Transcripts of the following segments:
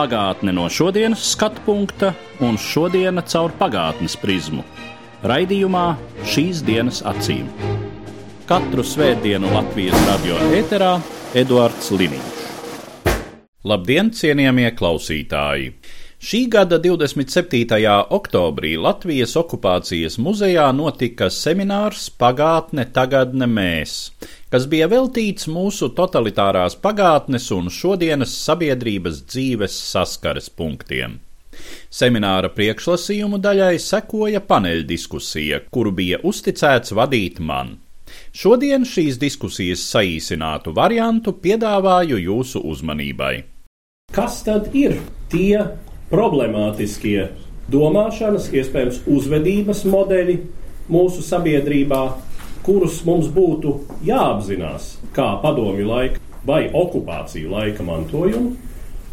Pagātne no šodienas skatu punkta un šodienas caur pagātnes prizmu. Raidījumā šīs dienas acīm. Katru svētdienu Latvijas radio eterā Eduards Liniņš. Labdien, cienījamie klausītāji! Šī gada 27. oktobrī Latvijas okupācijas muzejā notika seminārs Pagātne, tagadne mēs, kas bija veltīts mūsu totalitārās pagātnes un šodienas sabiedrības dzīves saskares punktiem. Semināra priekšlasījumu daļai sekoja paneļdiskusija, kuru bija uzticēts vadīt man. Šodien šīs diskusijas saīsinātu variantu piedāvāju jūsu uzmanībai. Kas tad ir tie problemātiskie domāšanas, iespējams, uzvedības modeļi mūsu sabiedrībā, kurus mums būtu jāapzinās kā padomju laika vai okupāciju laika mantojumu,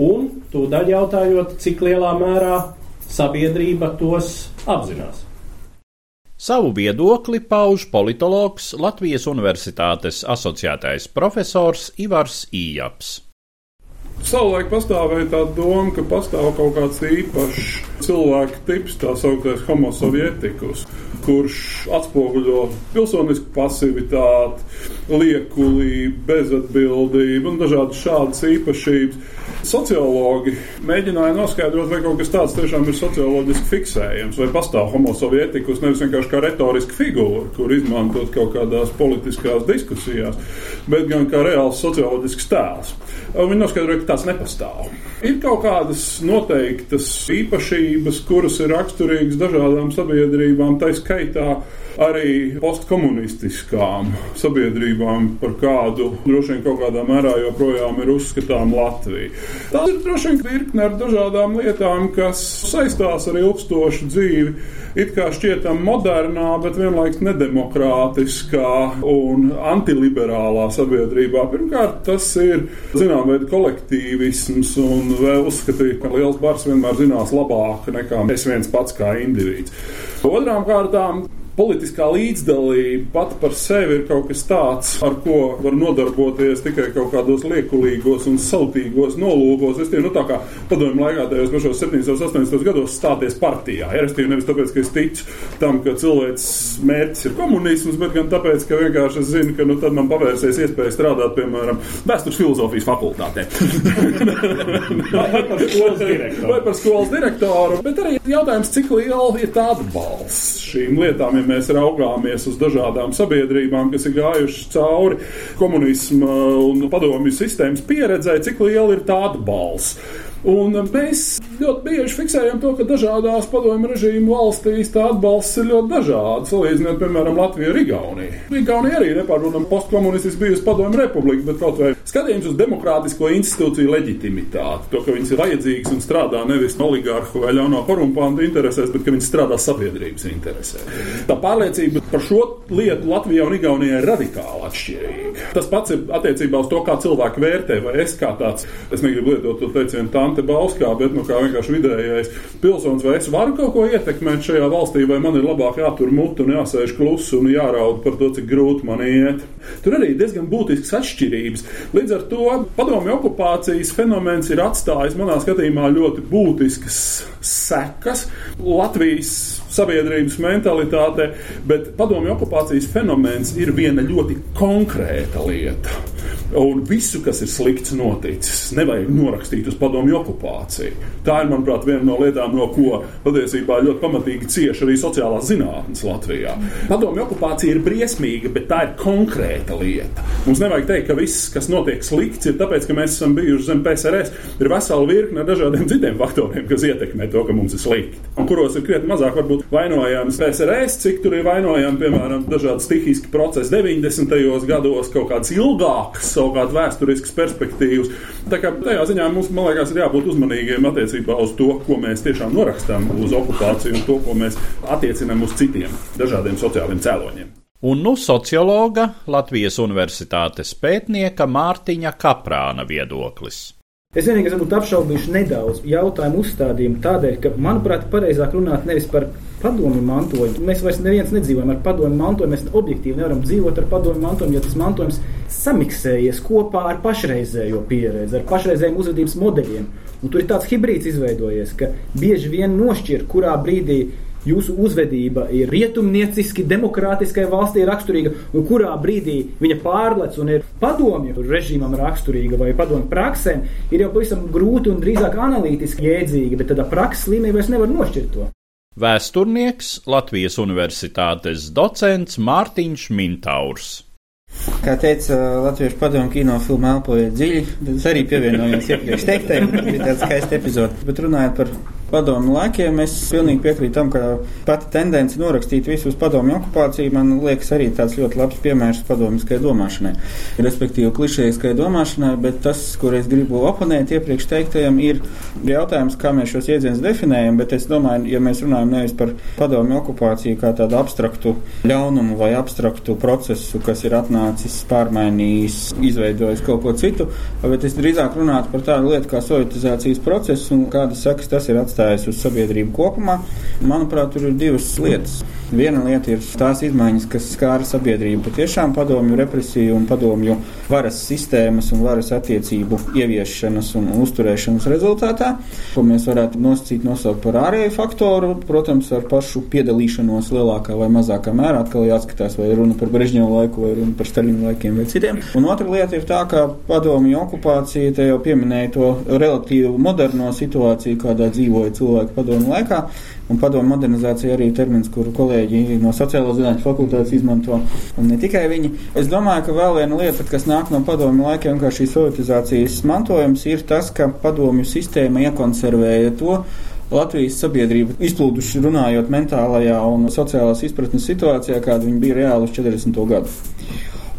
un tūdaļ jautājot, cik lielā mērā sabiedrība tos apzinās. Savu viedokli pauž politologs Latvijas Universitātes asociētais profesors Ivars Ījaps. Savulaik pastāvēja tā doma, ka pastāv kaut kāds īpašs cilvēka tips, tā sauktais homo sovietikus, kurš atspoguļo pilsonisku pasivitāti, liekulību, bezatbildību un dažādas šādas īpašības. Sociologi mēģināja noskaidrot, vai kaut kas tāds tiešām ir socioloģiski fiksējams, vai pastāv homo sovietikus nevis vienkārši kā retoriska figūra, kur izmantot kaut kādās politiskās diskusijās, bet gan kā reāls socioloģisks tēls. Viņi noskaidroja, ka tāds nepastāv. Ir kaut kādas noteiktas īpašības, kuras ir raksturīgas dažādām sabiedrībām, tā skaitā arī postkomunistiskām sabiedrībām, par kādu droši vien kaut kādā mērā joprojām ir uzskatām Latvija. Tā ir droši vien virkne ar dažādām lietām, kas saistās ar ilgstošu dzīvi. It kā šķietam modernā, bet vienlaikus nedemokrātiskā un antiliberālā sabiedrībā. Pirmkārt, tas ir zināmā veida kolektīvisms un vēl uzskatīt, ka liels bars vienmēr zinās labāk nekā es viens pats kā indivīds. Otrām kārtām politiskā līdzdalība pati par sevi ir kaut kas tāds, ar ko var nodarboties tikai kaut kādos liekulīgos un sautīgos nolūkos. Es tie, nu, tā kā padomju laikā, tajos pašos 70, 80 gados stāties partijā. Ja, Restīvi nevis tāpēc, ka es ticu tam, ka cilvēks mērķis ir komunisms, bet gan tāpēc, ka vienkārši es zinu, ka nu, tad man pavērsies iespēja strādāt, piemēram, vēstures filozofijas fakultātē. Vai par. Vai par skolas direktoru, bet arī jautājums, cik liela ir tā atbalsts šīm lietām, ja mēs raugāmies uz dažādām sabiedrībām, kas ir gājušas cauri komunisma un padomju sistēmas pieredzē, cik liela ir tā atbalsts. Un mēs ļoti bieži fiksējam to, ka dažādās padomju režīmu valstīs tā atbalsts ir ļoti dažāds. Salīdzinot, piemēram, Latviju ar Igauniju. Igaunija arī nepārprotami postkomunistiski bijusi padomju republika, bet kaut vai skatījums uz demokrātisko institūciju leģitimitāti, to, ka viņas ir vajadzīgas un strādā nevis oligārhu vai ļauno korumpantu interesēs, bet ka viņas strādā sabiedrības interesēs. Tā pārliecība par šo lietu Latvijā un Igaunijā ir radikāli atšķirīga. Tas pats ir attiecībā uz to, kā cilvēki vērtē, vai es kā tāds, es negribu lietot to teicienu Tante Bauskā, bet nu kā vienkārši vidējais pilsonis, vai es varu kaut ko ietekmēt šajā valstī, vai man ir labāk jātur mutu un jāsēž klusu un jāraud par to, cik grūti man iet. Tur arī diezgan būtisks atšķirības. Līdz ar to padomju okupācijas fenomens ir atstājis manā skatījumā ļoti būtiskas sekas Latvijas sabiedrības mentalitātē, bet padomju okupācijas fenomens ir viena ļoti konkrēta lieta. Un visu, kas ir slikts noticis, nevajag norakstīt uz padomju okupāciju. Tā ir, manuprāt, viena no lietām, no ko patiesībā ļoti pamatīgi cieši arī sociālās zinātnes Latvijā. Padomju okupācija ir briesmīga, bet tā ir konkrēta lieta. Mums nevajag teikt, ka viss, kas notiek slikts, ir tāpēc, ka mēs esam bijuši zem PSRS. Ir vesela virkne ar dažādiem citiem faktoriem, kas ietekmē to, ka mums ir slikti. Un kuros ir krietni mazāk varbūt vainojams PSRS, cik tur ir vainojami, piemēram, dažādi stihiski procesi 90. gados, kaut kādas ilgākas savukārt vēsturiskas perspektīvas. Tā kā tajā ziņā mums, man liekas, ir jābūt uzmanīgiem attiecībā uz to, ko mēs tiešām norakstām uz okupāciju un to, ko mēs attiecinām uz citiem dažādiem sociāliem cēloņiem. Un nu sociologa Latvijas Universitātes pētnieka Mārtiņa Kaprāna viedoklis. Es vienīgi būtu apšaubījuši nedaudz jautājumu uzstādījumu tādēļ, ka, manuprāt, pareizāk runāt nevis par padomu mantojumu. Mēs vairs neviens nedzīvojam ar padomu mantojumu. Mēs objektīvi nevaram dzīvot ar padomu mantojumu, jo tas mantojums samiksējies kopā ar pašreizējo pieredzi, ar pašreizējiem uzvedības modeļiem. Un tur ir tāds hibrīds izveidojies, ka bieži vien nošķir, kurā brīdī jūsu uzvedība ir rietumnieciski, demokrātiskai valstī raksturīga, un kurā brīdī viņa pārlec un ir padomju režīmam raksturīga vai padomju praksēm, ir jau pavisam grūti un drīzāk analītiski jēdzīga, bet tādā prakses līmenī vairs nevar nošķirt to. Vēsturnieks Latvijas Universitātes docents Mārtiņš Mintaurs. Kā teica Latvijas padomu kinofilmā Elpojiet dziļi, es arī pievienojos iepriekš teiktajam, bija tāds skaists epizode. Bet runājot par padomu laikiem, es pilnīgi piekrītu tam, ka pati tendence norakstīt visu uz padomu okupāciju man liekas arī tāds ļoti labs piemērs padomiskai domāšanai. Respektīvi klišejiskai domāšanai, bet tas, kur es gribu oponēt iepriekš teiktajam, ir jautājums, kā mēs šos iedzienus definējam, bet es domāju, ja mēs runājam nevis par padomu okupāciju kā tādu abstraktu ļaunumu vai abstraktu procesu, kas ir atnācis, pārmainījis, izveidojis kaut ko citu, bet es drīzāk runātu par tādu lietu kā sovietizācijas procesu un kādas sekas tas ir atstājis atstājis uz sabiedrību kopumā. Manuprāt, tur ir divas lietas. Viena lieta ir tās izmaiņas, kas skāra sabiedrību patiešām padomju represiju un padomju varas sistēmas un varas attiecību ieviešanas un uzturēšanas rezultātā, ko mēs varētu nosacīt nosaukt par ārēju faktoru, protams, ar pašu piedalīšanos lielākā vai mazākā mērā. Atkal jāskatās, vai runa par Brežņevu laiku vai runa par Staļinu laikiem vai citiem. Un otra lieta ir tā, ka padomju okupācija, te jau pieminēja to relatīvi moderno situāciju, kādā dzīvoja cilvēki padomu laikā. Un padomu modernizācija arī ir termins, kuru kolēģi no sociālo zinātņu fakultātes izmanto. Un ne tikai viņi. Es domāju, ka vēl viena lieta, kas nāk no padomu laikiem, kā šī sovietizācijas mantojums, ir tas, ka padomju sistēma iekonservēja to, Latvijas sabiedrība izplūduši runājot mentālajā un sociālās izpratnes situācijā, kāda viņa bija reāli uz 40. gadu.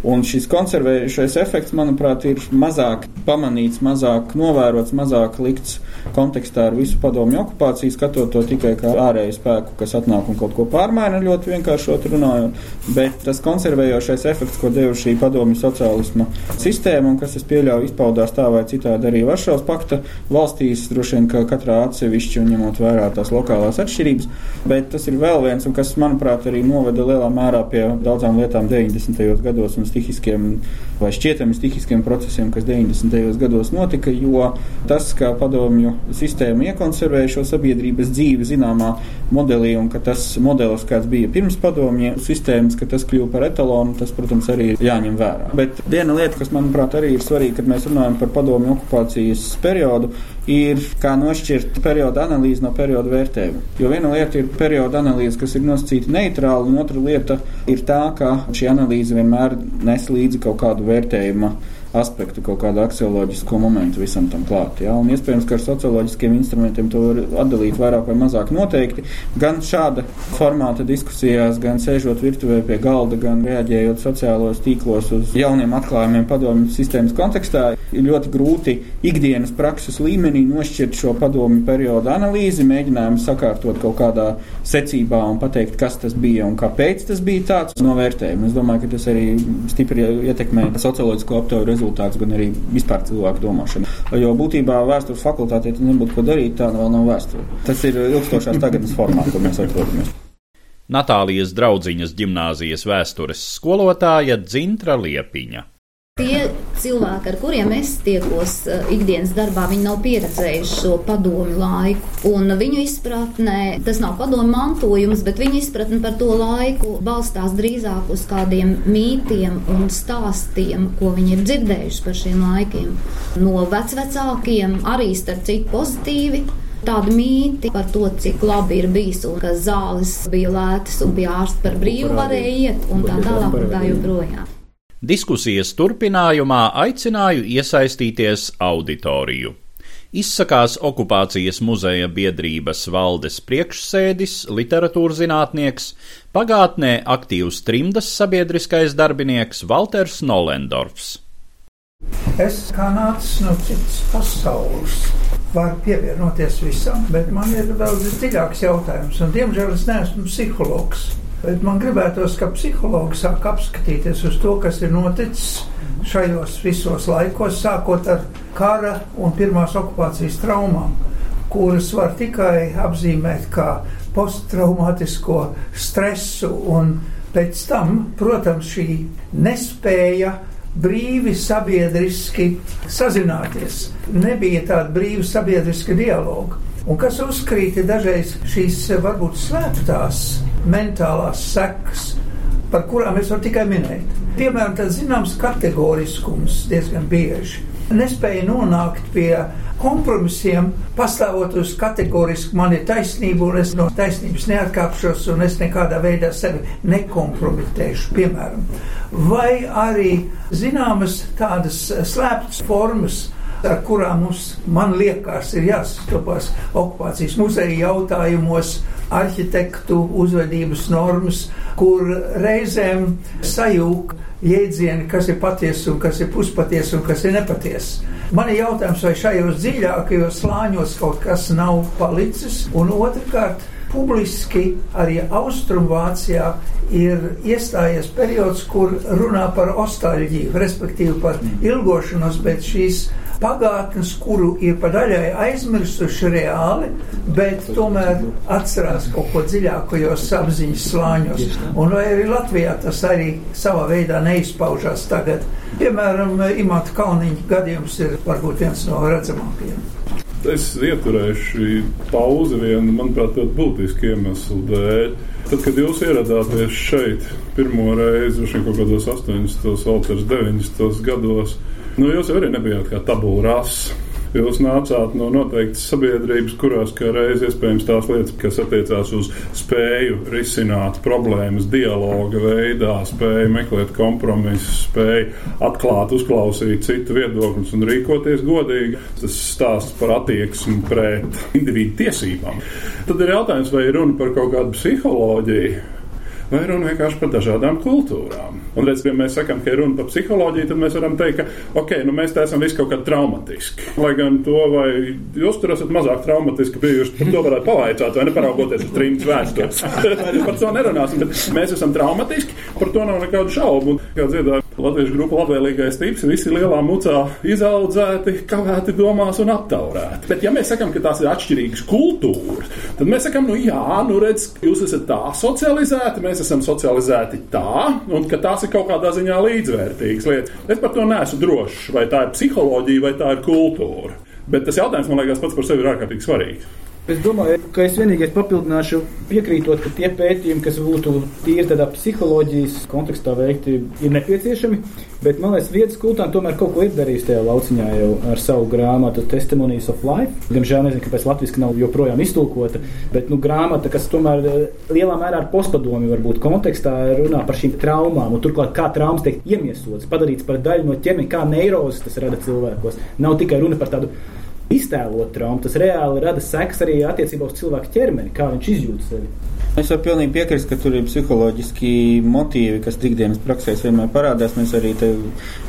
Un šis konservējušais efekts, manuprāt, ir mazāk pamanīts, mazāk novērots, mazāk likts kontekstā ar visu padomju okupāciju, skatot to tikai kā ārēju spēku, kas atnāk un kaut ko pārmaina, ļoti vienkāršot runājot. Bet tas konservējošais efekts, ko deva šī padomju sociālisma sistēma, un kas, es pieļauju, izpaudās tā vai citādi arī Varšavas pakta valstīs, droši vien, ka katrā atsevišķi un ņemot vērā tās lokālās atšķirības. Bet tas ir vēl viens, un kas, manuprāt, arī noveda lielā mērā pie daudzām lietām 90. gados un stihiskiem vai šķietami stihiskiem procesiem, kas 90. gados notika, jo tas, ka padomju sistēma iekonservēja šo sabiedrības dzīvi zināmā modelī un ka tas modelis, kāds bija pirms padomju sistēmas, ka tas kļuva par etalonu, tas, protams, arī ir jāņem vērā. Bet viena lieta, kas, manuprāt, arī ir svarīga, kad mēs runājam par padomju okupācijas periodu, ir kā nošķirt periodu analīzi no periodu vērtējuma. Jo viena lieta ir perioda analīze, kas ir nosacīta neitrāli, un otra lieta ir tā, ka šī analīze vienmēr nes līdzi kaut kādu vērtējumu aspektu, kaut kādu aksioloģisko momentu visam tam klāt. Ja? Un iespējams, ka ar socioloģiskiem instrumentiem to var atdalīt vairāk vai mazāk noteikti. Gan šāda formāta diskusijās, gan sēžot virtuvē pie galda, gan reaģējot sociālos tīklos uz jauniem atklājumiem padomju sistēmas kontekstā, ir ļoti grūti ikdienas prakses līmenī nošķirt šo padomju periodu analīzi, mēģinājumu sakārtot kaut kādā secībā un pateikt, kas tas bija un kāpēc tas bija tāds novērtējums. Es domāju, ka tas arī stipri ietekmē socioloģisko aptauju rezultāts, gan arī vispār cilvēku domāšanu. Jo būtībā vēstures fakultātē nebūtu ko darīt, tā vēl nav vēsture. Tas ir ilgstošās tagadnes formā, kur mēs atrodamies. Natālijas draudziņas gimnāzijas vēstures skolotāja Dzintra Liepiņa. Tie cilvēki, ar kuriem es tiekos uh, ikdienas darbā, viņi nav pieredzējuši šo padomu laiku. Un viņu izpratnē tas nav padomu mantojums, bet viņu izpratne par to laiku balstās drīzāk uz kādiem mītiem un stāstiem, ko viņi ir dzirdējuši par šiem laikiem. No vecvecākiem arī starp citu pozitīvi tādi mīti par to, cik labi ir bijis un ka zāles bija lētas un pie ārsta par brīvu varēja iet un tā tālāk un tā joprojām. Diskusijas turpinājumā aicināju iesaistīties auditoriju. Izsakās okupācijas muzeja biedrības valdes priekšsēdis, literatūrzinātnieks, pagātnē aktīvs trimdas sabiedriskais darbinieks Walters Nolendorfs. Es kā nācis no citas pasaules. Varu pievienoties visam, bet man ir daudz dziļāks jautājums. Un, diemžēl es neesmu psihologs. Bet man gribētos, ka psihologi sāk apskatīties uz to, kas ir noticis šajos visos laikos, sākot ar kara un pirmās okupācijas traumām, kuras var tikai apzīmēt kā posttraumātisko stresu pēc tam, protams, šī nespēja brīvi sabiedriski sazināties. Nebija tāda brīva sabiedriska dialoga. Un kas uzkrīt dažreiz šīs varbūt slēptās mentālās sekas, par kurām es varu tikai minēt. Piemēram, tāds zināms kategoriskums diezgan bieži. Nespēja nonākt pie kompromisiem, pastāvot uz kategorisku, man ir taisnība, un es no taisnības neatkāpšos, un es nekādā veidā sevi nekompromitēšu, piemēram. Vai arī zināmas tādas slēptas formas, ar kurām mums, man liekas, ir jāsastopas okupācijas muzeja jautājumos, arhitektu uzvedības normas, kur reizēm sajūg jēdzieni, kas ir patiesa un kas ir puspatiesa un kas ir nepatiesa. Man ir jautājums, vai šajos dziļākajos slāņos kaut kas nav palicis, un otrkārt, publiski arī Austrumvācijā ir iestājies periods, kur runā par ostāļģiju, respektīvi par ilgošanos, bet šīs pagātnes, kuru ir pa daļai aizmirsuši reāli, bet tomēr atcerās kaut ko dziļākajos apziņas slāņos. Un vai arī Latvijā tas arī savā veidā neizpaužās tagad. Piemēram, Imants Kalniņa gadījums ir varbūt viens no redzamākajiem. Es ieturēšu pauzi vienu, manuprāt, ļoti būtisku iemeslu dēļ. Tad, kad jūs ieradāties šeit pirmo reizi, kaut kādos 80, vēl 90 gados, Nu, jūs arī nebijāt kā tabula rasa. Jūs nācāt no noteiktas sabiedrības, kurās reiz iespējams tās lietas, kas attiecās uz spēju risināt problēmas dialoga veidā, spēju meklēt kompromisus, spēju atklāt, uzklausīt citu viedokļus un rīkoties godīgi. Tas stāsts par attieksmi pret individu tiesībām. Tad ir jautājums, vai runa par kaut kādu psiholoģiju vai runa vienkārši par dažādām kultūrām. Un, redz, ja mēs sakām, ka ir runa par psiholoģiju, tad mēs varam teikt, ka ok, nu mēs te esam visi kaut kā traumatiski. Lai gan to, vai jūs tur esat mazāk traumatiski bijuši, par to varētu pavaicāt, vai neparaugoties uz trījus vēstures. par to nerunāsim, bet mēs esam traumatiski, par to nav nekādu šaubu. Un, kā dziedāja Latviešu grupa labvēlīgais tips, visi lielā mucā izaudzēti, kavēti domās un aptaurēti. Bet ja mēs sakām, ka tās ir atšķirīgas kultūras, tad mēs sakām, nu jā, nu redz, jūs esat tā socializēti, mēs esam socializēti tā, un ka tās ir kaut kādā ziņā līdzvērtīgas lietas. Es par to neesmu drošs, vai tā ir psiholoģija vai tā ir kultūra. Bet tas jautājums, man liekas, pats par sevi ir ārkārtīgi svarīgs. Es domāju, ka es vienīgais papildināšu, piekrītot, ka tie pētījumi, kas būtu tīri tādā psiholoģijas kontekstā veikti, ir nepieciešami. Bet man liekas, vietas kultūra tomēr kaut ko ir darījis tajā lauciņā jau ar savu grāmatu Testimonies of Life. Diemžēl nezinu, kāpēc latviešu nav joprojām iztulkota, bet nu, grāmata, kas tomēr eh, lielā mērā ar postpadomi varbūt kontekstā runā par šīm traumām, un turklāt kā traumas tiek iemiesotas, padarīts par daļu no ķermeņa, kā neirozes tas rada cilvēkos. Nav tikai runa par tādu iztēlot traumu, tas reāli rada sekas arī attiecībā uz cilvēku ķermeni, kā viņš izjūt sevi. Es varu pilnīgi piekrist, ka tur ir psiholoģiski motīvi, kas ikdienas praksēs vienmēr parādās. Mēs arī te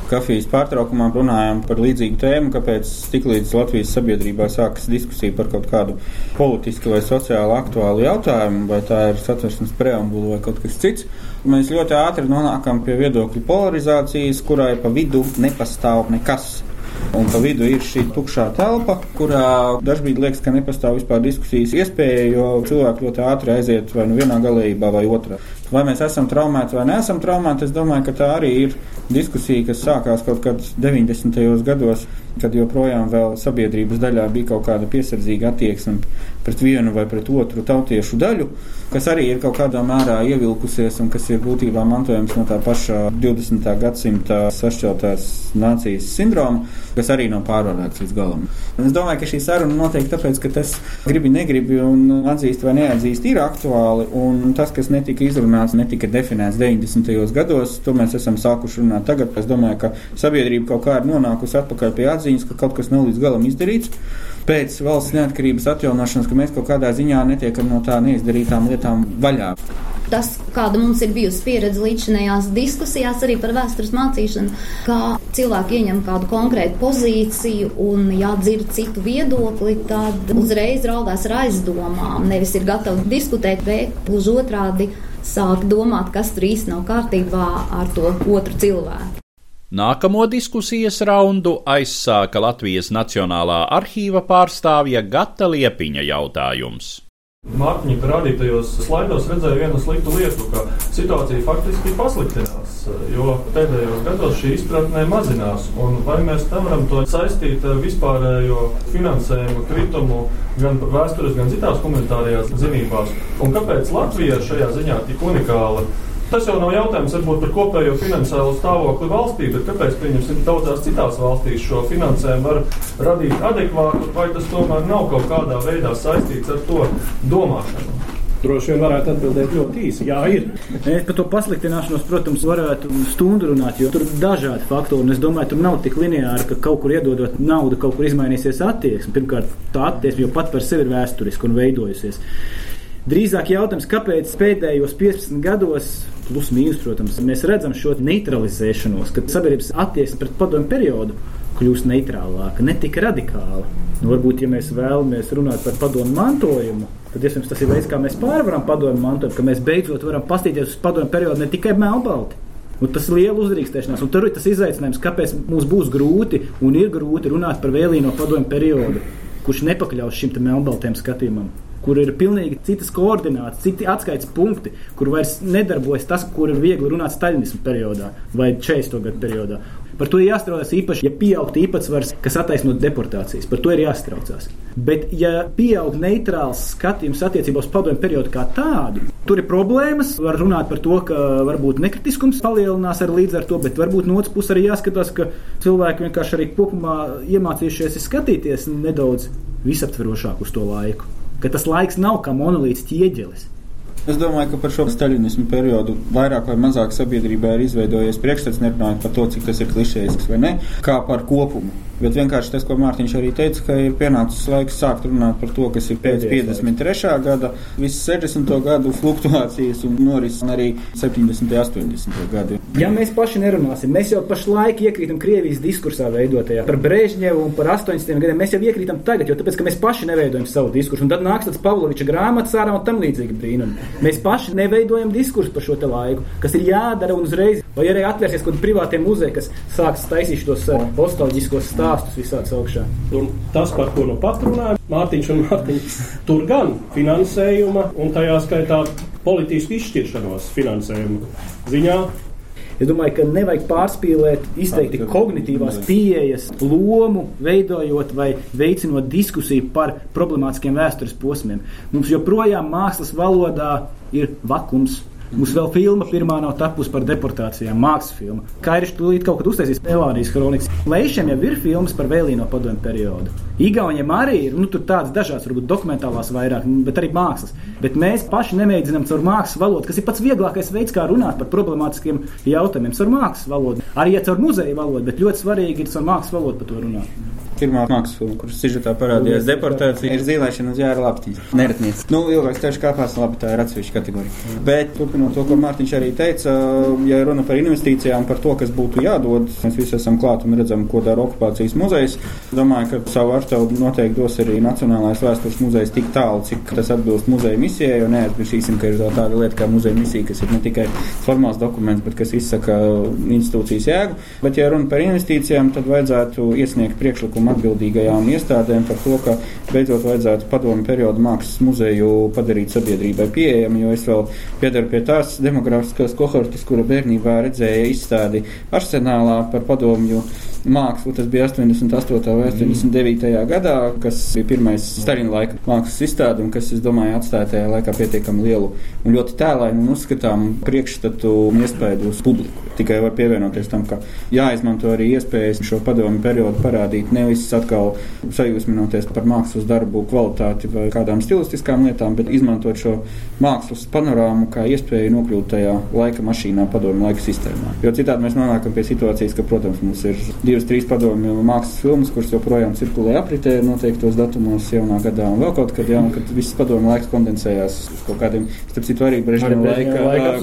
kafijas pārtraukumā runājām par līdzīgu tēmu, kāpēc tiklīdz Latvijas sabiedrībā sākas diskusija par kaut kādu politisku vai sociāli aktuālu jautājumu, vai tā ir satversmes preambula vai kaut kas cits. Mēs ļoti ātri nonākam pie viedokļu polarizācijas, kurai pa vidu nepastāv nekas. Un pa vidu ir šī tukšā telpa, kurā dažkārt liekas, ka nepastāv vispār diskusijas iespēja, jo cilvēki ļoti ātri aiziet vai nu vienā galējībā vai otrā. Vai mēs esam traumēti vai neesam traumēti, es domāju, ka tā arī ir diskusija, kas sākās kaut kad 90. gados, kad joprojām vēl sabiedrības daļā bija kaut kāda piesardzīga attieksme pret vienu vai pret otru tautiešu daļu, kas arī ir kaut kādā mērā ievilkusies un kas ir būtībā mantojums no tā paša 20. gadsimta sašķeltās nācijas sindroma, kas arī nav pārvarēts līdz galam. Un es domāju, ka šī saruna notiek tāpēc, ka tas gribi, negribi un atzīst vai neatzīst ir aktuāli, un tas, kas netika izrunāts, netika definēts 90. gados, to mēs esam sākuši runāt tagad. Es domāju, ka sabiedrība kaut kā ir nonākusi atpakaļ pie atziņas, ka kaut kas nav līdz galam izdarīts. pēc valsts neatkarības atjaunošanas, ka mēs kaut kādā ziņā netiekam no tā neizdarītām lietām vaļā. Tas, kāda mums ir bijusi pieredze līdzinējās diskusijās arī par vēstures mācīšanu, kā cilvēki ieņem kādu konkrētu pozīciju un jādzird citu viedokli, tad uzreiz raugās ar aizdomām. Nevis ir gatavi diskutēt, bet gluži otrādi sāk domāt, kas tur īsti nav kārtībā ar to otru cilvēku. Nākamo diskusijas raundu aizsāka Latvijas Nacionālā arhīva pārstāvja Gata Liepiņa jautājums. Mārtiņa parādītajos slaidos redzēja vienu sliktu lietu, ka situācija faktiski pasliktinās, jo pēdējos gados šī izpratne mazinās. Vai mēs nevaram to saistīt ar vispārējo finansējumu kritumu gan vēstures, gan citās humanitārajās zinībās? Un kāpēc Latvija šajā ziņā tik unikāla? Tas jau nav jautājums varbūt par kopējo finansiālo stāvokli valstī, bet kāpēc, pieņemsim, daudzās citās valstīs šo finansējumu var radīt adekvātu, vai tas tomēr nav kaut kādā veidā saistīts ar to domāšanu? Droši vien varētu atbildēt ļoti īsi. Jā, ir. Mēs par to pasliktināšanos, protams, varētu stundu runāt, jo tur ir dažādi faktori. Es domāju, tur nav tik lineāri, ka kaut kur iedodot naudu, kaut kur izmainīsies attieksme. Pirmkārt, tā attieksme jau pat par sevi ir vēsturiska un veidojusies. Drīzāk jautājums, kāpēc pēdējos 15 gados plus mīnus, protams, mēs redzam šo neutralizēšanos, kad sabiedrības attieksme pret padomu periodu kļūst neitrālāka, ne tik radikāla. Nu, varbūt, ja mēs vēlamies runāt par padomu mantojumu, tad iespējams tas ir veids, kā mēs pārvaram padomu mantojumu, ka mēs beidzot varam pastīties uz padomu periodu ne tikai melnbalti. Un tas ir liela uzdrīkstēšanās, un tur ir tas izaicinājums, kāpēc mums būs grūti un ir grūti runāt par vēlīno padomu periodu, kurš nepakļaus šim melnbaltiem skatījumam kur ir pilnīgi citas koordinātas, citi atskaites punkti, kur vairs nedarbojas tas, kur ir viegli runāt staļinismu periodā vai 40. gadu periodā. Par to ir jāstraucās īpaši, ja pieaug īpatsvars, kas attaisno deportācijas. Par to ir jāstraucās. Bet, ja pieaug neitrāls skatījums attiecībā uz padomju periodu kā tādu, tur ir problēmas. Var runāt par to, ka varbūt nekritiskums palielinās ar līdz ar to, bet varbūt no otras puses arī jāskatās, ka cilvēki vienkārši arī kopumā iemācījušies skatīties nedaudz visaptverošāk uz to laiku ka tas laiks nav kā monolīts ķieģelis. Es domāju, ka par šo staļinismu periodu vairāk vai mazāk sabiedrībā ir izveidojies priekšstats, nerunājot par to, cik tas ir klišejisks vai ne, kā par kopumu. Bet vienkārši tas, ko Mārtiņš arī teica, ka ir pienācis laiks sākt runāt par to, kas ir pēc 53. gada, visas 60. gadu fluktuācijas un norises arī 70. un 80. gadu. Ja mēs paši nerunāsim, mēs jau pašlaik iekrītam Krievijas diskursā veidotajā par Brežņevu un par 80. gadiem. Mēs jau iekrītam tagad, jo tāpēc, ka mēs paši neveidojam savu diskursu. Un tad nāks tāds Pavloviča grāmatas ārā un tam līdzīgi brīnumi. Mēs paši neveidojam diskursu par šo laiku, kas ir jādara un uzreiz. Vai arī atvērsies kaut kādi privātie muzeji, kas sāks taisīt šos nostalģiskos stāstus stāstus visāds augšā. Un tas, par ko nu pat runāja Mārtiņš un Mārtiņš, tur gan finansējuma un tajā skaitā politisku izšķiršanos finansējuma ziņā Es domāju, ka nevajag pārspīlēt izteikti kognitīvās pieejas lomu, veidojot vai veicinot diskusiju par problemātiskiem vēstures posmiem. Mums joprojām mākslas valodā ir vakums, Mums vēl filma pirmā nav tapusi par deportācijām, mākslas filma. Kairišs tūlīt kaut kad uztaisīs Elānijas kronikas. Leišiem jau ir filmas par vēlīno padomu periodu. Igauniem arī ir nu, tādas dažādas, varbūt dokumentālās vairāk, bet arī mākslas. Bet mēs paši nemēģinām caur mākslas valodu, kas ir pats vieglākais veids, kā runāt par problemātiskiem jautājumiem, caur mākslas valodu. Arī ja caur muzeja valodu, bet ļoti svarīgi ir caur mākslas valodu par to runāt pirmā mākslas filma, kuras sižetā parādījās deportācija, ir zīmēšana uz jāra laptiņa. Neratnieks. Nu, ilgāks tieši kāpās, labi, tā ir atsevišķa kategorija. Bet, turpinot to, ko Mārtiņš arī teica, ja runa par investīcijām, par to, kas būtu jādod, mēs visi esam klāt un redzam, ko dara okupācijas muzejs. Domāju, ka savu artavu noteikti dos arī Nacionālais vēstures muzejs tik tālu, cik tas atbilst muzeja misijai, jo neaizmirsīsim, ka ir vēl tāda lieta kā muzeja misija, kas ir ne tikai formāls dokuments, bet kas izsaka institūcijas jēgu. Bet, ja runa par investīcijām, tad vajadzētu iesniegt priekšlikumu atbildīgajām iestādēm par to, ka beidzot vajadzētu padomu periodu mākslas muzeju padarīt sabiedrībai pieejamu, jo es vēl piedaru pie tās demografiskās kohortes, kura bērnībā redzēja izstādi arsenālā par padomju mākslu. Tas bija 88. vai 89. Mm. gadā, kas bija pirmais Stalina laika mākslas izstāde, un kas, es domāju, atstāja tajā laikā pietiekami lielu un ļoti tēlainu un uzskatām priekšstatu un iespēju uz publiku. Tikai var pievienoties tam, ka jāizmanto arī iespējas šo padomu periodu parādīt, nevis atkal sajūsminoties par mākslas darbu kvalitāti vai kādām stilistiskām lietām, bet izmantot šo mākslas panorāmu kā iespēju nokļūt tajā laika mašīnā, padomu laika sistēmā. Jo citādi mēs nonākam pie situācijas, ka, protams, mums ir divas, trīs padomju mākslas filmas, kuras joprojām cirkulē apritē noteiktos datumos jaunā gadā un vēl kaut kad, jā, kad viss padomju laiks kondensējās uz kaut kādiem, starp citu arī Brežņeva laika,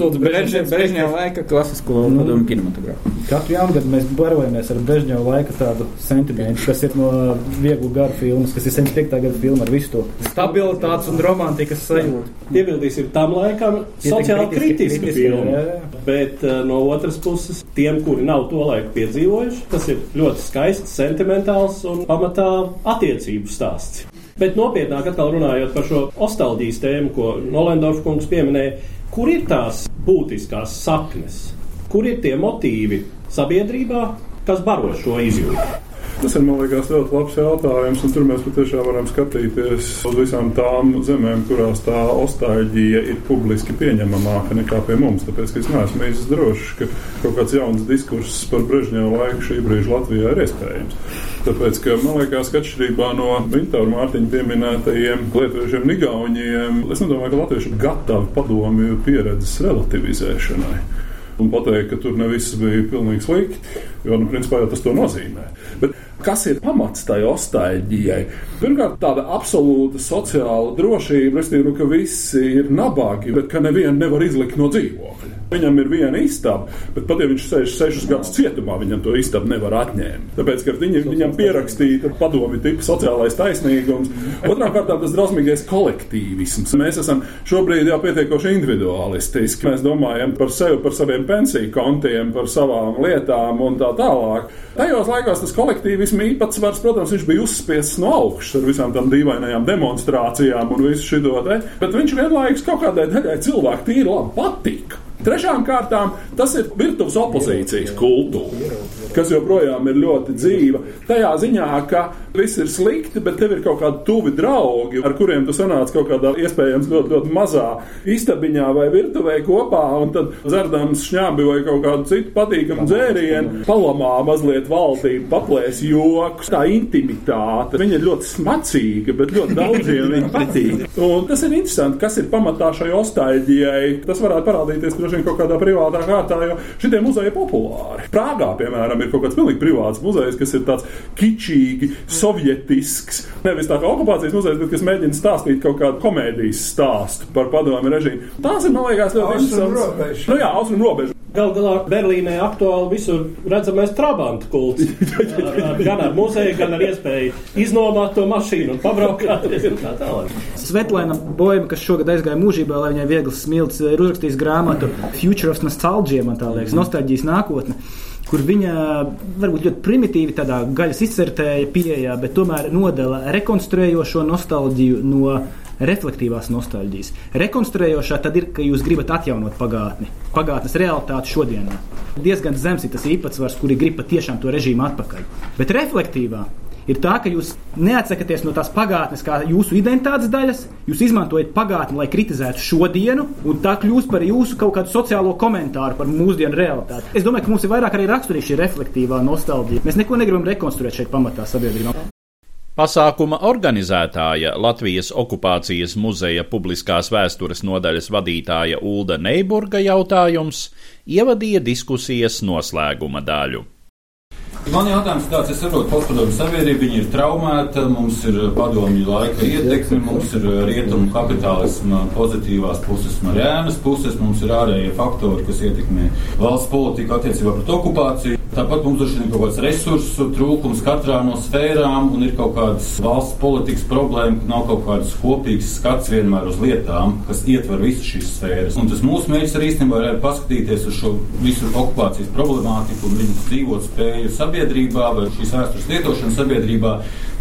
Brežņeva laika klasisko mm. padomju kinematogrāfu. Katru jaungadu mēs barojamies ar Brežņeva laika tādu sentimentu, kas ir no vieglu garu filmas, kas ir 75. gada filma ar visu to stabilitātes un romantikas sajūtu. Iebildīsim tam laikam sociāli kritiska filma, bet uh, no otras puses tiem, kuri nav to laiku piedzīvojuši, tas ir ļoti skaists, sentimentāls un pamatā attiecību stāsts. Bet nopietnāk atkal runājot par šo nostalģijas tēmu, ko Nolendorf kungs pieminēja, kur ir tās būtiskās saknes, kur ir tie motīvi sabiedrībā, kas baro šo izjūtu? Tas ir, liekas, ļoti labs jautājums, un tur mēs patiešām varam skatīties uz visām tām zemēm, kurās tā ostāģija ir publiski pieņemamāka nekā pie mums. Tāpēc es neesmu īsti drošs, ka kaut kāds jauns diskurss par Brežņeva laiku šī brīža Latvijā ir iespējams. Tāpēc, ka man liekas, ka atšķirībā no Vintora Mārtiņa pieminētajiem lietuviešiem, Nigauņiem, es nedomāju, ka latvieši ir gatavi padomju pieredzes relativizēšanai un pateikt, ka tur ne viss bija pilnīgi slikti, jo, nu, principā jau tas to nozīmē. Bet Kas ir pamats tai nostalģijai? Pirmkārt, tāda absolūta sociāla drošība, respektīvi, nu, ka visi ir nabagi, bet ka nevienu nevar izlikt no dzīvokļa. Viņam ir viena istaba, bet pat ja viņš sēž sešus gadus cietumā, viņam to istabu nevar atņemt. Tāpēc, ka viņi, viņam pierakstīta padomi tipa sociālais taisnīgums. Otrām kārtām tas drausmīgais kolektīvisms. Mēs esam šobrīd jau pietiekoši individualistiski. Mēs domājam par sevi, par saviem pensiju kontiem, par savām lietām un tā tālāk. Tajos laikos tas kolektīvisms īpatsvars, protams, viņš bija uzspiests no augšas ar visām tām dīvainajām demonstrācijām un visu šo te, bet viņš vienlaikus kaut kādai daļai cilvēku tīri labi patika. Trešām kārtām tas ir virtuves opozīcijas kultūra, kas joprojām ir ļoti dzīva. Tajā ziņā, ka viss ir slikti, bet tev ir kaut kādi tuvi draugi, ar kuriem tu sanāc kaut kādā iespējams ļoti, ļoti mazā istabiņā vai virtuvē kopā, un tad dzerdams šņābi vai kaut kādu citu patīkamu dzērienu, palamā mazliet valdību, paplēs joks, tā intimitāte. Viņa ir ļoti smacīga, bet ļoti daudziem viņa patīk. Un tas ir interesanti, kas ir pamatā šai ostāļģijai. Tas varētu parādīties droši vien kaut kādā privātā kārtā, jo šitie muzeji populāri. Prāgā, piemēram, ir kaut kāds pilnīgi privāts muzejs, kas ir tāds kičīgi, sovietisks, nevis tā kā okupācijas muzejs, bet kas mēģina stāstīt kaut kādu komēdijas stāstu par padomu režīmu. Tās ir, man liekas, ļoti interesantas. Nu jā, austrumu robeža. Gal galā Berlīnē aktuāli visur redzamais trabantu kults. Ar, ar, gan ar muzeju, gan ar iespēju iznomāt to mašīnu un pabraukāties un tā tālāk. Svetlana Boima, kas šogad aizgāja mūžībā, lai viņai viegls smilts, ir uzrakstījis grāmatu Future of Nostalgia, man tā liekas, nostalģijas nākotne kur viņa varbūt ļoti primitīvi, tādā gaļas izcertēja pieejā, bet tomēr nodala rekonstruējošo nostalģiju no reflektīvās nostalģijas. Rekonstruējošā tad ir, ka jūs gribat atjaunot pagātni, pagātnes realitāti šodienā. Diezgan zems ir tas īpatsvars, kuri grib patiešām to režīmu atpakaļ. Bet reflektīvā ir tā, ka jūs neatsakaties no tās pagātnes kā jūsu identitātes daļas, jūs izmantojat pagātni, lai kritizētu šodienu, un tā kļūst par jūsu kaut kādu sociālo komentāru par mūsdienu realitāti. Es domāju, ka mums ir vairāk arī raksturīga šī reflektīvā nostalģija. Mēs neko negribam rekonstruēt šeit pamatā sabiedrībā. Pasākuma organizētāja Latvijas okupācijas muzeja publiskās vēstures nodaļas vadītāja Ulda Neiburga jautājums ievadīja diskusijas noslēguma daļu. Man jautājums tāds, es saprotu, postpadomu sabiedrība, viņa ir traumēta, mums ir padomju laika ietekme, mums ir rietumu kapitālisma pozitīvās puses un rēnas puses, mums ir ārējie faktori, kas ietekmē valsts politiku attiecībā pret okupāciju. Tāpat mums droši vien ir kaut kāds resursu trūkums katrā no sfērām un ir kaut kādas valsts politikas problēma, ka nav kaut kāds kopīgs skats vienmēr uz lietām, kas ietver visas šīs sfēras. Un tas mūsu mērķis arī īstenībā ir paskatīties uz šo visu okupācijas problemātiku un viņu dzīvot spēju sabiedrībā sabiedrībā vai šīs vēstures lietošana sabiedrībā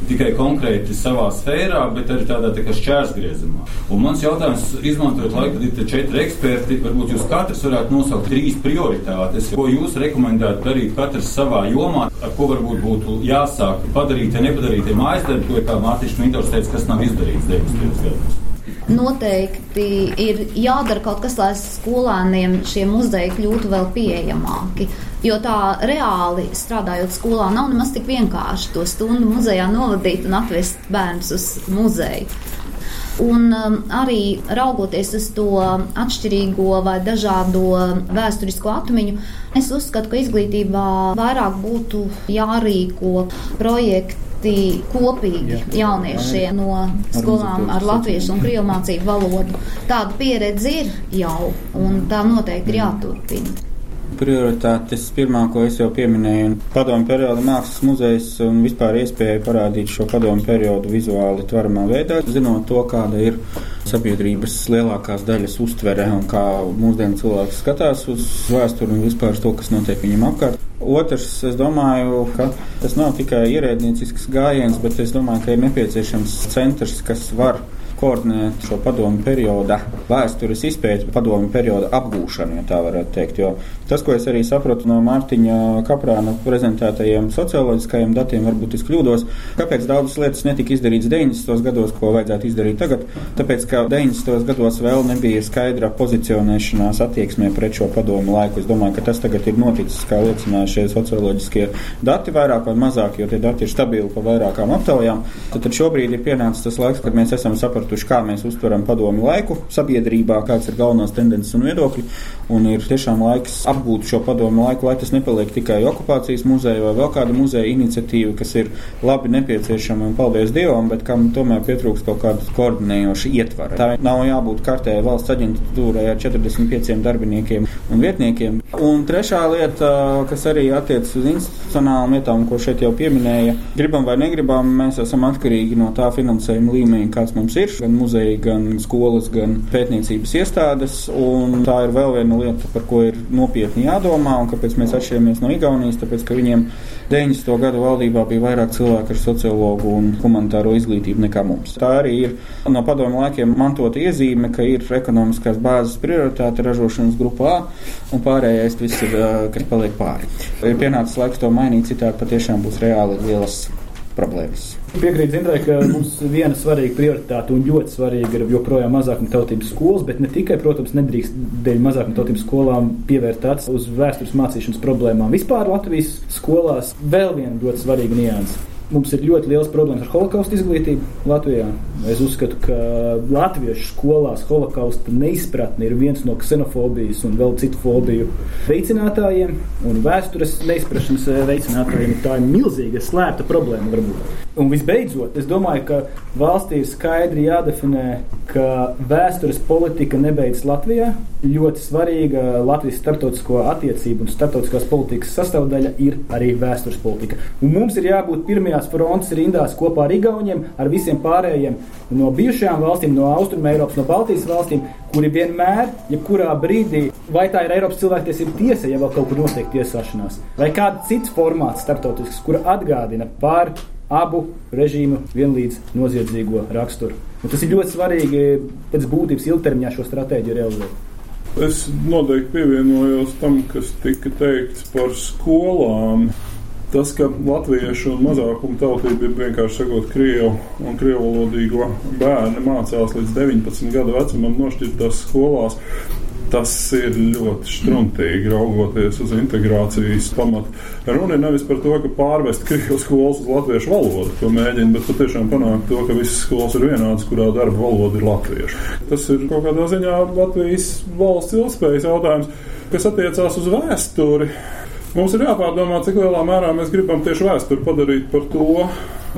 tikai konkrēti savā sfērā, bet arī tādā tā kā šķērsgriezumā. Un mans jautājums, izmantojot laiku, ir četri eksperti, varbūt jūs katrs varētu nosaukt trīs prioritātes, ko jūs rekomendētu darīt katrs savā jomā, ar ko varbūt būtu jāsāk padarīt, ja nepadarīt mājas darbu, ko, kā Mārtiņš Mintors teica, kas nav izdarīts 90. gados noteikti ir jādara kaut kas, lai skolēniem šie muzeji kļūtu vēl pieejamāki. Jo tā reāli strādājot skolā, nav nemaz tik vienkārši to stundu muzejā novadīt un atvest bērnus uz muzeju. Un um, arī raugoties uz to atšķirīgo vai dažādo vēsturisko atmiņu, es uzskatu, ka izglītībā vairāk būtu jārīko projekti ļoti kopīgi jauniešiem no skolām ar latviešu un krievu mācību valodu. Tāda pieredze ir jau, un tā noteikti ir jāturpina prioritātes. Pirmā, ko es jau pieminēju, ir padomu perioda mākslas muzejs un vispār iespēja parādīt šo padomu periodu vizuāli tvaramā veidā, zinot to, kāda ir sabiedrības lielākās daļas uztvere un kā mūsdienu cilvēks skatās uz vēsturi un vispār to, kas notiek viņam apkārt. Otrs, es domāju, ka tas nav tikai ierēdniecisks gājiens, bet es domāju, ka ir nepieciešams centrs, kas var koordinēt šo padomu perioda vēstures izpēti, padomu perioda apgūšanu, ja tā varētu teikt. Jo tas, ko es arī sapratu no Mārtiņa Kaprāna prezentētajiem socioloģiskajiem datiem, varbūt es kļūdos, kāpēc daudzas lietas netika izdarītas 90. gados, ko vajadzētu izdarīt tagad. Tāpēc, ka 90. gados vēl nebija skaidra pozicionēšanās attieksmē pret šo padomu laiku. Es domāju, ka tas tagad ir noticis, kā liecināja šie socioloģiskie dati, vairāk vai mazāk, jo tie dati ir stabili pa vairākām aptaujām. Tad, tad šobrīd ir pienācis tas laiks, kad mēs esam sapratuši, sapratuši, kā mēs uztveram padomu laiku sabiedrībā, kādas ir galvenās tendences un viedokļi. Un ir tiešām laiks apgūt šo padomu laiku, lai tas nepaliek tikai okupācijas muzeja vai vēl kāda muzeja iniciatīva, kas ir labi nepieciešama un paldies Dievam, bet kam tomēr pietrūks kaut kāda koordinējoša ietvara. Tā nav jābūt kārtējai valsts aģentūrai ar 45 darbiniekiem un vietniekiem. Un trešā lieta, kas arī attiecas uz institucionālām lietām, ko šeit jau pieminēja, gribam vai negribam, mēs esam atkarīgi no tā finansējuma līmeņa, kāds mums ir gan muzeji, gan skolas, gan pētniecības iestādes. Tā ir vēl viena lieta, par ko ir nopietni jādomā, un kāpēc mēs atšķiramies no Igaunijas, tāpēc, ka viņiem 90. gadu valdībā bija vairāk cilvēku ar sociologu un humanitāro izglītību nekā mums. Tā arī ir no padomu laikiem mantota iezīme, ka ir ekonomiskās bāzes prioritāte ražošanas grupā un pārējais viss ir, kas paliek pāri. Ir pienācis laiks to mainīt, citādi patiešām būs reāli lielas problēmas. Piekrīt Zindrai, ka mums viena svarīga prioritāte un ļoti svarīga ir joprojām mazākuma tautības skolas, bet ne tikai, protams, nedrīkst dēļ mazākuma tautības skolām pievērt acis uz vēstures mācīšanas problēmām. Vispār Latvijas skolās vēl viena ļoti svarīga nianse Mums ir ļoti liels problēmas ar holokaustu izglītību Latvijā. Es uzskatu, ka latviešu skolās holokausta neizpratne ir viens no ksenofobijas un vēl citu fobiju veicinātājiem un vēstures neizprašanas veicinātājiem. Tā ir milzīga slēpta problēma varbūt. Un visbeidzot, es domāju, ka valstī ir skaidri jādefinē, ka vēstures politika nebeidzas Latvijā. Ļoti svarīga Latvijas starptautisko attiecību un starptautiskās politikas sastāvdaļa ir arī vēstures politika. Un mums ir jābūt pirmajās frontes rindās kopā ar Igauniem, ar visiem pārējiem no bijušajām valstīm, no Austrum Eiropas, no Baltijas valstīm, kuri vienmēr, jebkurā brīdī, vai tā ir Eiropas cilvēktiesība tiesa, ja vēl kaut kur notiek tiesāšanās, vai kāds cits formāts starptautisks, kur atgādina par abu režīmu vienlīdz noziedzīgo raksturu. Un tas ir ļoti svarīgi pēc būtības ilgtermiņā šo stratēģiju realizēt. Es noteikti pievienojos tam, kas tika teikts par skolām. Tas, ka latviešu un mazākumu tautība, vienkārši sakot, krievu un krievu valodīgo bērni mācās līdz 19 gadu vecumam nošķirtās skolās, Tas ir ļoti struntīgi raugoties uz integrācijas pamatu. Runa ir nevis par to, ka pārvest krievu skolas uz latviešu valodu, ko mēģina, bet patiešām panākt to, ka visas skolas ir vienādas, kurā darba valoda ir latviešu. Tas ir kaut kādā ziņā Latvijas valsts ilgspējas jautājums, kas attiecās uz vēsturi. Mums ir jāpārdomā, cik lielā mērā mēs gribam tieši vēsturi padarīt par to,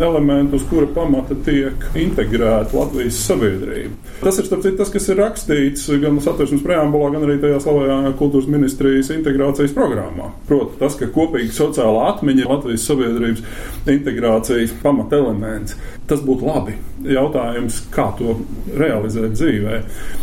elementi, uz kura pamata tiek integrēta Latvijas sabiedrība. Tas ir citu, tas, kas ir rakstīts gan satversmes preambulā, gan arī tajā slavajā kultūras ministrijas integrācijas programmā. Proti, tas, ka kopīga sociālā atmiņa ir Latvijas sabiedrības integrācijas pamatelements. Tas būtu labi. Jautājums, kā to realizēt dzīvē.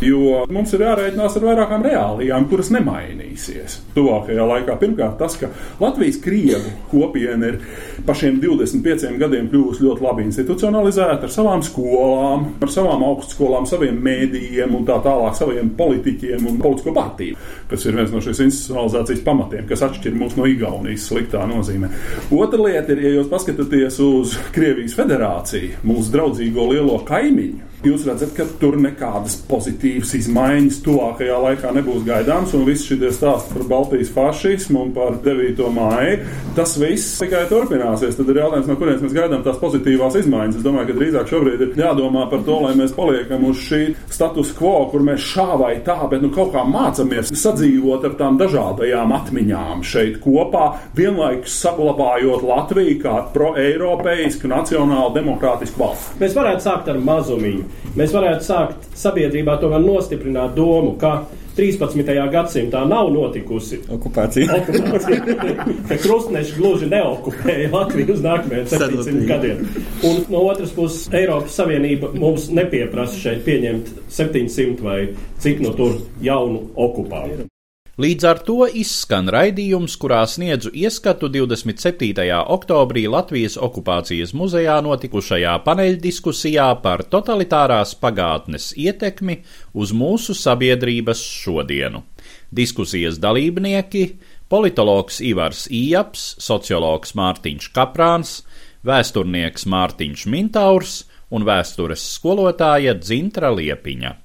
Jo mums ir jārēķinās ar vairākām reālijām, kuras nemainīsies tuvākajā laikā. Pirmkārt, tas, ka Latvijas krievu kopiena ir pa šiem 25 gadiem kļuvusi ļoti labi institucionalizēta ar savām skolām, ar savām augstskolām, saviem mēdījiem un tā tālāk, saviem politiķiem un politisko partiju, kas ir viens no šīs institucionalizācijas pamatiem, kas atšķir mūs no Igaunijas sliktā nozīmē. Otra lieta ir, ja jūs paskatāties uz Krievijas federāciju, mūsu draudzīgo lielo kaimiņu, jūs redzat, ka tur nekādas pozitīvas izmaiņas tuvākajā laikā nebūs gaidāms, un viss šie stāsti par Baltijas fašismu un par 9. māju, tas viss tikai turpināsies. Tad ir jautājums, no kurienes mēs gaidām tās pozitīvās izmaiņas. Es domāju, ka drīzāk šobrīd ir jādomā par to, lai mēs paliekam uz šī status quo, kur mēs šā vai tā, bet nu kaut kā mācāmies sadzīvot ar tām dažādajām atmiņām šeit kopā, vienlaikus saglabājot Latviju kā pro-eiropeisku, nacionālu, demokrātisku valsti. Mēs varētu sākt ar mazumiņu. Mēs varētu sākt sabiedrībā tomēr nostiprināt domu, ka 13. gadsimtā nav notikusi okupācija. okupācija. krustneši gluži neokupēja Latviju uz nākamajiem 700 gadiem. Un no otras puses, Eiropas Savienība mums nepieprasa šeit pieņemt 700 vai cik no tur jaunu okupāciju. Līdz ar to izskan raidījums, kurā sniedzu ieskatu 27. oktobrī Latvijas okupācijas muzejā notikušajā paneļdiskusijā par totalitārās pagātnes ietekmi uz mūsu sabiedrības šodienu. Diskusijas dalībnieki - politologs Ivars Ījaps, sociologs Mārtiņš Kaprāns, vēsturnieks Mārtiņš Mintaurs un vēstures skolotāja Dzintra Liepiņa.